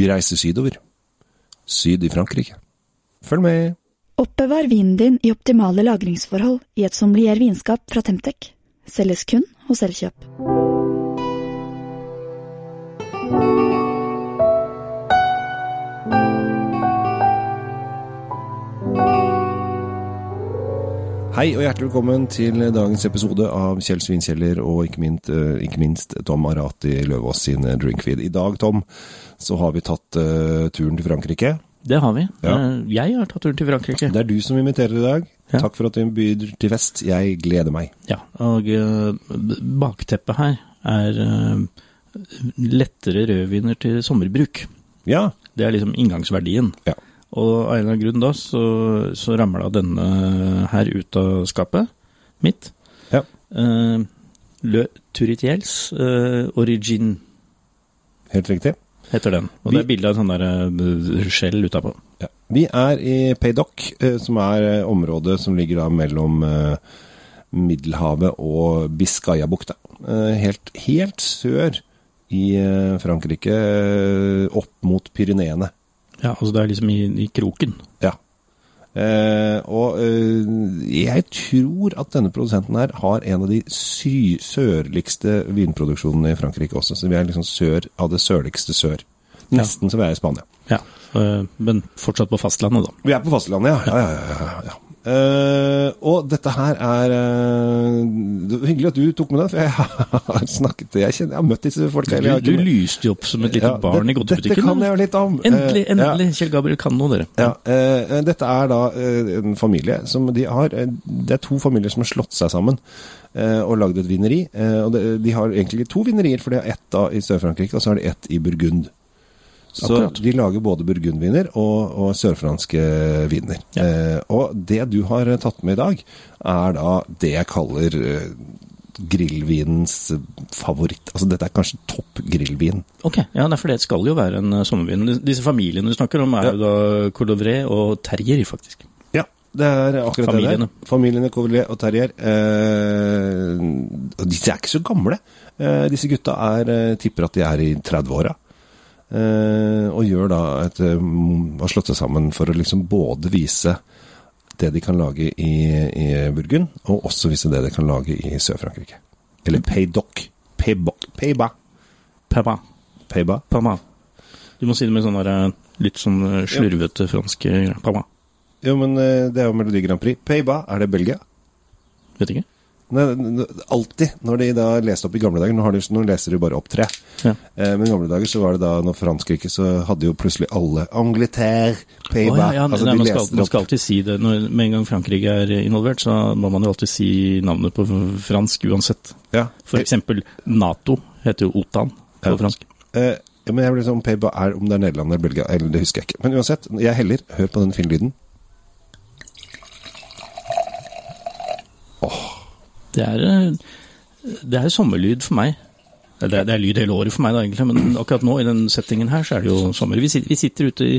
Vi reiser sydover. Syd i Frankrike. Følg med! Oppbevar vinen din i optimale lagringsforhold i et sommelier vinskap fra Temtec. Selges kun hos Elkjøp. Hei og hjertelig velkommen til dagens episode av Kjell Svinkjeller og ikke minst, eh, ikke minst Tom Arati Løvaas sin Drinkfeed. I dag, Tom, så har vi tatt uh, turen til Frankrike. Det har vi. Ja. Eh, Jeg har tatt turen til Frankrike. Det er du som inviterer i dag. Ja. Takk for at du byr til fest. Jeg gleder meg. Ja, og uh, bakteppet her er uh, lettere rødviner til sommerbruk. Ja. Det er liksom inngangsverdien. Ja. Og av en eller annen grunn da, så, så ramla denne her ut av skapet mitt. Ja. Uh, Le Turitiels uh, Origin Helt riktig. heter den. Og Vi- det er bilde av en sånn der uh, skjell utapå. Ja. Vi er i Paydock, eh, som er eh, området som ligger da mellom eh, Middelhavet og Biscayabukta. Eh, helt, helt sør i eh, Frankrike, eh, opp mot Pyreneene. Ja, altså det er liksom i, i kroken. Ja. Eh, og eh, jeg tror at denne produsenten her har en av de sy sørligste vinproduksjonene i Frankrike også. Så vi er liksom sør av det sørligste sør. Nesten som vi er i Spania. Ja, eh, men fortsatt på fastlandet da. Vi er på fastlandet, ja. ja, ja, ja, ja. Eh, og dette her er uh, det Hyggelig at du tok med det, for jeg har snakket Jeg, kjenner, jeg har møtt disse folka. Du, du lyste jo opp som et lite Ja, barn det- i godtebutikken. Dette kan jeg jo litt om. Endelig, endelig. ja. Kjell Gabriel kan noe, dere. Ja, uh, Dette er da eh, en familie som de har eh, Det er to familier som har slått seg sammen eh, og lagd et vineri. Eh, og det, De har egentlig to vinerier, for det er ett da i Sør-Frankrike, og så har de ett i Burgund. Så Akkurat. de lager både burgundviner og, og sørfranske viner. Ja. Eh, og det du har eh, tatt med i dag, er da det jeg kaller eh, grillvinens favoritt. Altså dette er kanskje topp grillvin. Ok, ja, for det skal jo være en eh, sommervin. Disse familiene du snakker om er Ja. jo da Cordovray og Terrier, faktisk. Ja, det er akkurat Familiene. det der. Familiene Covelier og Terrier. Eh, disse er ikke så gamle. Eh, disse gutta er, eh, tipper at de er i 30-åra. Eh, og gjør da et eh, Har slått seg sammen for å liksom både vise det de kan lage i, i Burgund, og også vise det de kan lage i Sør-Frankrike. Eller Paydoc. Payba. Payba. Papa. Payba. Papa. Du må si det med sånn eh, litt sånn slurvete ja. fransk Papa. Jo, men det er jo Melodi Grand Prix. Payba, er det Belgia? Vet ikke. Alltid når de da leste opp i gamle dager Nå, har de, nå leser de bare opp tre. Ja. Eh, men i gamle dager så var det da, når Frankrike, så hadde jo plutselig alle Angleterre, Payback Pays-Bas ja, ja, altså, nei, de man, skal, man skal alltid si det. Når, med en gang Frankrike er involvert, så må man jo alltid si navnet på fransk uansett. Ja. For eksempel Nato heter jo OTAN på fransk. Eh, men jeg blir sånn Pays-Bas er om det er Nederland eller Belgia, eller det husker jeg ikke. Men uansett, jeg heller. Hør på den finlyden. Det er, eh, det er sommerlyd for meg. Det er, det er lyd hele året for meg, da, egentlig, men akkurat nå i den settingen her, så er det jo sommer. Vi sitter, vi sitter ute i,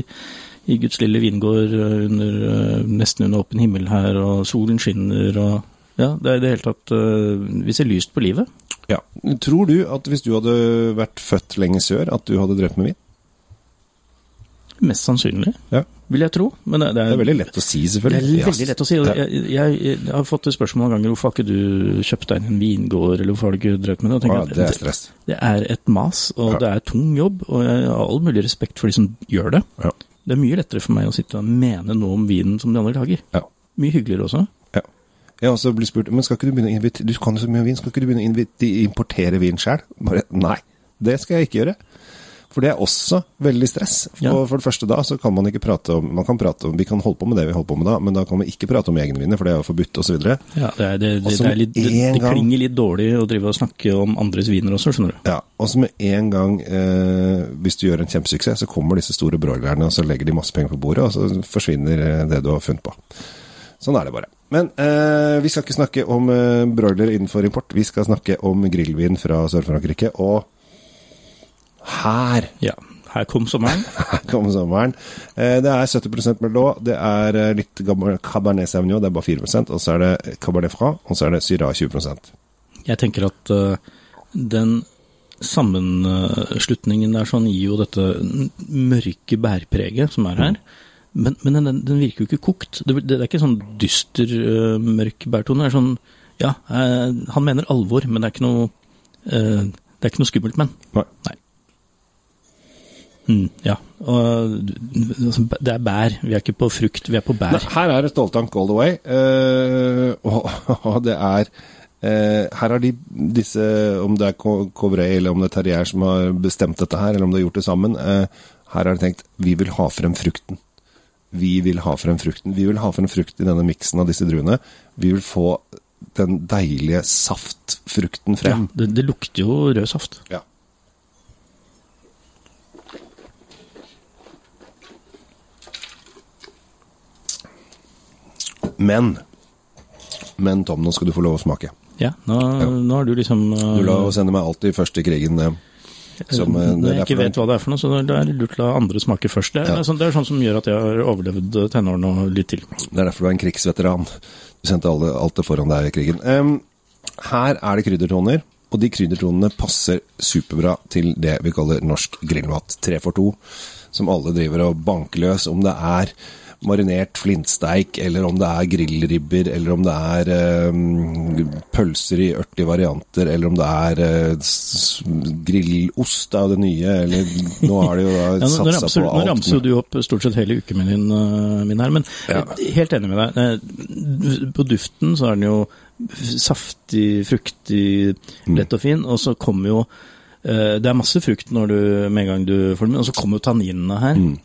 i Guds lille vingård eh, under, eh, nesten under åpen himmel her, og solen skinner, og ja, det er i det hele tatt Vi ser lyst på livet. Ja. Tror du at hvis du hadde vært født lenge sør, at du hadde drevet med vin? Mest sannsynlig, Ja. Vil jeg tro. Men det, Det er veldig lett å si, selvfølgelig. Det er veldig lett å si. Jeg, jeg, jeg har fått spørsmål noen ganger hvorfor har ikke du kjøpt deg en vingård, eller hvorfor har du ikke drevet med det? Ja, det er stress. det er et mas, og Ja. det er tung jobb, og jeg har all mulig respekt for de som gjør det. Ja. Det er mye lettere for meg å sitte og mene noe om vinen som de andre lager. Ja. Mye hyggeligere også. Ja. Jeg har også blitt spurt men skal ikke du begynne å invitere Du kan jo så mye om vin, skal ikke du begynne å importere vin sjøl? Bare nei, det skal jeg ikke gjøre. For det er også veldig stress. For, Ja. for det første da så kan man ikke prate om Man kan prate om Vi kan holde på med det vi holder på med da, men da kan vi ikke prate om egenvinner, for det er jo forbudt osv. Ja, det, er, det, det, det, litt, det, det klinger litt dårlig å drive og snakke om andres viner også, skjønner du. Ja, og så med en gang eh, Hvis du gjør en kjempesuksess, så kommer disse store broilerne, og så legger de masse penger på bordet, og så forsvinner eh, det du har funnet på. Sånn er det bare. Men eh, vi skal ikke snakke om eh, broiler innenfor import. Vi skal snakke om grillvin fra Sør-Frankrike. Og her Ja, her kom sommeren. her kom sommeren. Eh, det er 70% Merlot, det er eh, litt Cabernet Sauvignon, det er bare 4% og så er det Cabernet Franc, og så er det Syrah 20% Jeg tenker at øh, den sammenslutningen der sånn gir jo dette mørke bærpreget som er her. Men, men den, den virker jo ikke kokt. Det, det er ikke sånn dyster, mørk bærtone. Det er sånn Ja, han mener alvor, men det er ikke noe Det er ikke noe skummelt, men. Nei. Nei. Mm, ja. Og altså, det er bær. Vi er ikke på frukt, vi er på bær. Her er det ståltank all the way, Uh, og, og det er uh, Her har de disse, om det er Co- Covrey eller om det er Terrier som har bestemt dette her, eller om de har gjort det sammen, uh, her har de tenkt vi vil ha frem frukten. Vi vil ha frem frukten. Vi vil ha frem frukt i denne miksen av disse druene. Vi vil få den deilige saftfrukten Ja, frem. det, det lukter jo rød saft. Ja. Men Men Tom, nå skal du få lov å smake. Ja, nå, nå har du liksom uh, Du la å sende meg alltid først i krigen Uh, som uh, Når jeg ikke vet hva det er for noe, så da er det lurt å la andre smake først. Det er, Ja. sånn, det er sånn som gjør at jeg har overlevd eh, tenårene og litt til. Det er derfor du er en krigsveteran. Du sendte alle, alt det foran deg i krigen. Um, her er det kryddertoner, og de kryddertonene passer superbra til det vi kaller norsk grillmat. Tre for to, som alle driver og banker løs. Om det er marinert flintsteik, eller om det er grillribber, eller om det er em, pølser i ørtige varianter, eller om det er eh, grillost, av er jo det nye, eller nå har det jo da Ja, satsa ramser, på nå ramser du opp stort sett hele ukemenyen uh, min her, men Ja. eh, helt enig med deg. Eh, På duften så er den jo saftig, fruktig, Mm. lett og fin, og så kommer jo eh, Det er masse frukt når du, med en gang du får den, og så kommer jo tanninene her. Mm.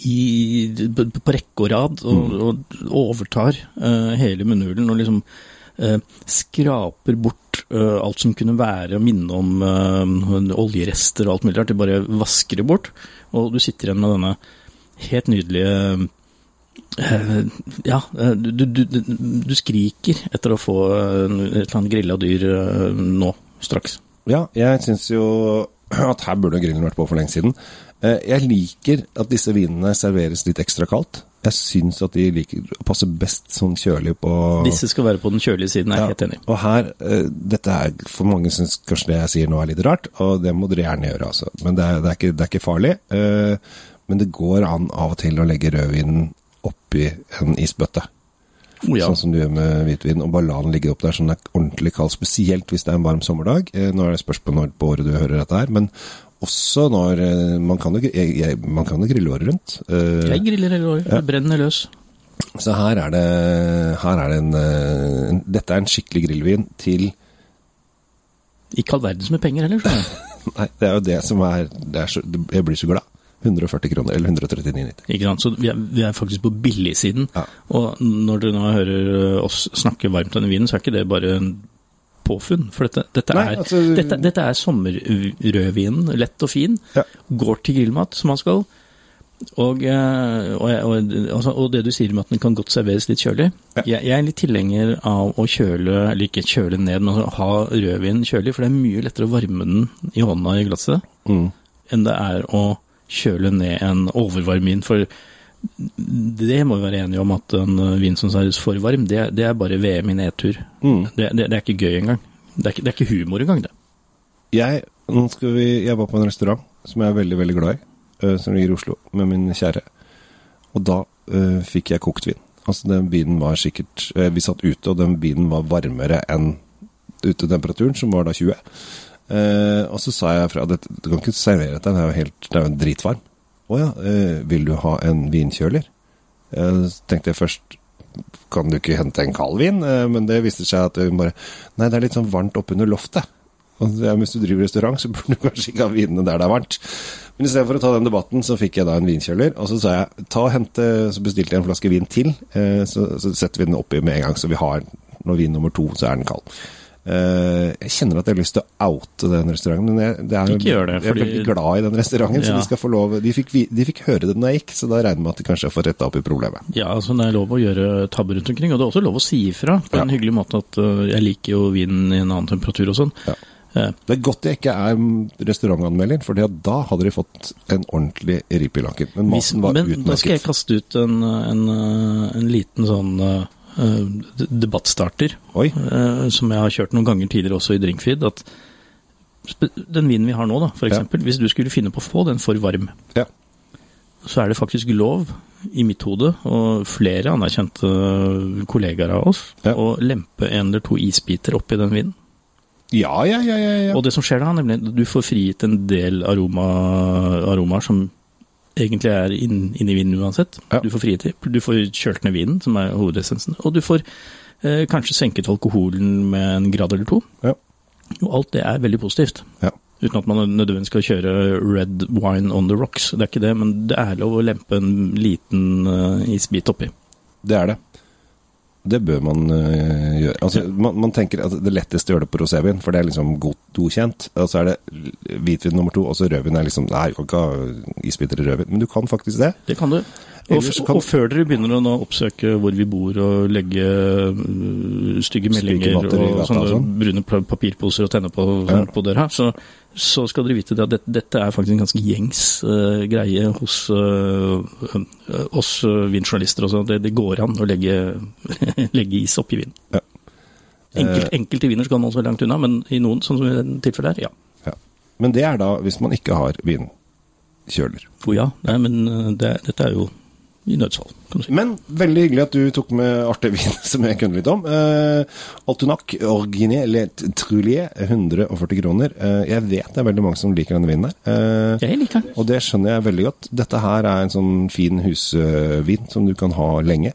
I, på, rekke og rad, og, og overtar uh, hele munnhulen og liksom uh, skraper bort uh, alt som kunne være å minne om oljerester og alt mulig rart. De bare vasker det bort, og du sitter igjen med denne helt nydelige ja, du, du, du, du skriker etter å få et eller annet grilla dyr nå, straks. Ja, jeg syns jo at her burde grillen vært på for lenge siden. Eh, Jeg liker at disse vinene serveres litt ekstra kaldt. Jeg syns at de liker å passe best sånn kjølig på Disse skal være på den kjølige siden, jeg er Ja, helt enig. Og her, eh, dette er For mange syns kanskje det jeg sier nå er litt rart, og det må dere gjerne gjøre, altså. Men det er, det er, ikke, det er ikke farlig. eh, Men det går an av og til å legge rødvinen oppi en isbøtte. Oh, ja. Sånn som du gjør med hvitvin, og bare la den ligge opp der sånn den er ordentlig kald, spesielt hvis det er en varm sommerdag. Eh, Nå er det spørs på når på året du hører dette her, men også når eh, Man kan jo, jeg, jeg, man kan jo grille året rundt. Eh, Jeg griller hele året, jeg brenner løs. Så her er det, her er det en, en Dette er en skikkelig grillvin til Ikke all verdens med penger heller, skjønner du. Nei, det er jo det som er, det er så, Jeg blir så glad. 140 kroner, eller 139,90. Ikke sant? Så vi er, vi er faktisk på billigsiden. Ja. Og når dere nå hører oss snakke varmt om denne vinen, så er ikke det bare en påfunn. For dette, dette, Nei, er, altså- dette, dette er sommerrødvinen. Lett og fin. Ja. Går til grillmat, som man skal. Og, eh, og, og, altså, og det du sier med at den kan godt serveres litt kjølig. Ja. Jeg, jeg er litt tilhenger av å kjøle, eller ikke kjøle ned, men altså ha rødvin kjølig. For det er mye lettere å varme den i hånda i glasset Mm. enn det er å kjøle ned en overvarm vin. For det må vi være enige om at en vind vin som er for varm, det, det er bare VM i nedtur. Mm. Det, det, det er ikke gøy engang. Det er ikke, det er ikke humor engang, det. Jeg, vi, jeg var på en restaurant som jeg er veldig, veldig glad i, eh, som ligger i Oslo, med min kjære. Og da uh, fikk jeg kokt vin. Altså, den vinen var sikkert uh, Vi satt ute, og den vinen var varmere enn utetemperaturen, som var da 20. Eh, og så sa jeg fra at du kan ikke servere dette, den er jo helt den er dritvarm. Å ja, eh, vil du ha en vinkjøler? Eh, så tenkte jeg først kan du ikke hente en kald vin? Eh, men det viste seg at hun bare Nei, det er litt sånn varmt oppunder loftet. Og ja, hvis du driver restaurant, så burde du kanskje ikke ha vinene der det er varmt. Men istedenfor å ta den debatten, så fikk jeg da en vinkjøler. Og så sa jeg ta og hente Så bestilte jeg en flaske vin til. Eh, så, så setter vi den oppi med en gang, så vi har Når vin nummer to, så er den kald. Eh, jeg kjenner at jeg har lyst til å oute den restauranten, men jeg, det er, Ikke gjør det, jeg er veldig glad i den restauranten. Så de skal få lov De fikk, de fikk høre det når jeg gikk, så da regner jeg med at de kanskje har fått retta opp i problemet. Ja, altså det er lov å gjøre tabber rundt omkring, og det er også lov å si ifra på en hyggelig måte at øh, jeg liker jo vinen i en annen temperatur og sånn. Ja. Eh, Det er godt jeg ikke er restaurantanmelder, for da hadde de fått en ordentlig rip i lakken. Men maten var men da skal jeg kaste ut en, en, en liten sånn debattstarter, Oi. øh, som jeg har kjørt noen ganger tidligere også i Drinkfeed, at Den vinen vi har nå, da, for Ja. Hvis du skulle finne på å få den for varm, Ja. så er det faktisk lov, i mitt hode, og flere anerkjente kollegaer av oss, Ja. å lempe en eller to isbiter oppi den vinen. Ja, ja, ja, ja. ja. Og det som skjer da, nemlig du får frigitt en del aroma, aromaer som egentlig er inn, i vinen uansett. Ja. Du får frigitt. Du får kjølt ned vinen, som er hovedessensen. Og du får eh, kanskje senket alkoholen med en grad eller to. Ja. Og alt det er veldig positivt. Ja. Uten at man nødvendigvis skal kjøre red wine on the rocks. Det er ikke det, men det er lov å lempe en liten uh, isbit oppi. Det er det. Det bør man uh, gjøre. Altså, man, man tenker at det letteste å gjøre det på rosévin, for det er liksom god, godkjent. Og så er det hvitvin nummer to, og så rødvin er liksom Nei, du kan ikke ha isbiter i rødvin. Men du kan faktisk det. Det kan du. Og, kan- og før dere begynner å oppsøke hvor vi bor og legge øh, stygge meldinger i og sånne og sånn. brune papirposer og tenne på, Ja. på døra, så, så skal dere vite det at dette, dette er faktisk en ganske gjengs uh, greie hos øh, oss uh, vinjournalister. Det, det går an å legge, legge is oppi vin. Ja. Enkelt, Eh. enkelte viner skal man så langt unna, men i noen, sånn som i dette tilfellet her, ja. Ja. Men det er da hvis man ikke har vinkjøler. Oh, ja, nei, men det, dette er jo i nødsfall, kan du si. Men veldig hyggelig at du tok med artig vin som jeg kunne litt om. Eh, Altunac Orginé Le Trulier, 140 kroner. Eh, jeg vet det er veldig mange som liker denne vinen her. Eh, Jeg liker den. og det skjønner jeg veldig godt. Dette her er en sånn fin husvin som du kan ha lenge.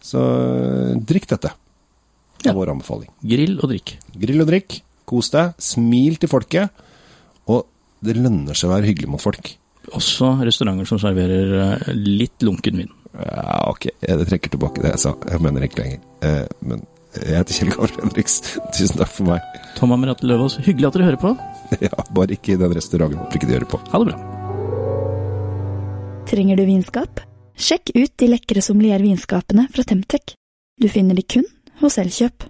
Så eh, drikk dette. Det Ja. er vår anbefaling. Grill og drikk. Grill og drikk, kos deg, smil til folket. Og det lønner seg å være hyggelig mot folk. Også restauranter som serverer eh, litt lunken vin. Ja, ok, jeg trekker tilbake det jeg sa. Jeg mener ikke lenger. Eh, men jeg heter Kjell Gahr Henriks. Tusen takk for meg. Tom Amirat Løvaas, hyggelig at dere hører på. Ja, bare ikke i den restauranten. Håper ikke de hører på. Ha det bra. Trenger du vinskap? Sjekk ut de lekre sommeliervinskapene fra Temtec. Du finner de kun hos Elkjøp.